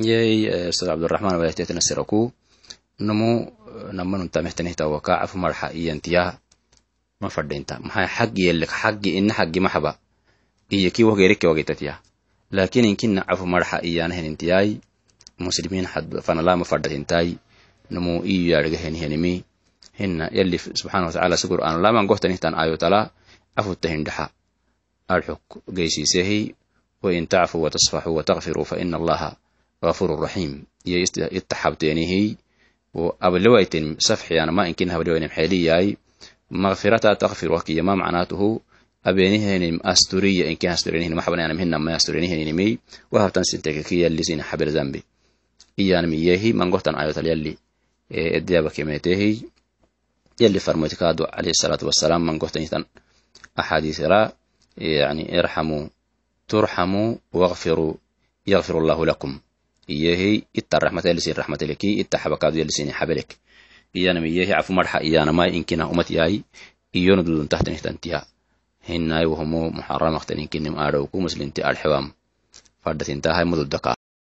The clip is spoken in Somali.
yey ustad cabdiraxmaan wayahtetana siraku namu namanunta mehtanihta waka cafu marxa iyantiya ma fadhinta maxay xaggi yelik xaggi ina xaggi maxaba iyo ki wageerikke wagitatiya laakiin inkina cafu marxa iyana henintiyai muslimiin fanalama fadhatintai namu iyo yadhiga henhenimi hina yalli subxana wataala si qur'aan laman gohtanihtan ayotala hindhaxa arxuk geysiisehi wain tacfu watasfaxu watakfiruu faina allaha gafuru raxiim iyo ittaxabteenihi ablewaiten safxiyana ma inkin hablewainem xeliyai magfirata takfir wakiya ma macnaatuhu abenihenim asturiya inkin asturianihin maxbananam hina ma asturianihinimi wahabtan sinteke yallisin xabel zambi iyanamiyehi mangohtan ayotal yalli yalli farmoytikado alayhi salaatu wasalaam mangohtanihtan axaadiisira yani irxamuu turxamuu wagfiruu yagfir allahu lakum iyehi itta raxmata yallisin raxmateleki itta xabakado yallisin xabelek iyanam iyehi cafu marxa iyanamai inkina umat yaai iyona dudun tahtanihtantiya hinai wahumo muxaramaktan inkinim aadhowku muslinti alxewam fadhatintahay mududaka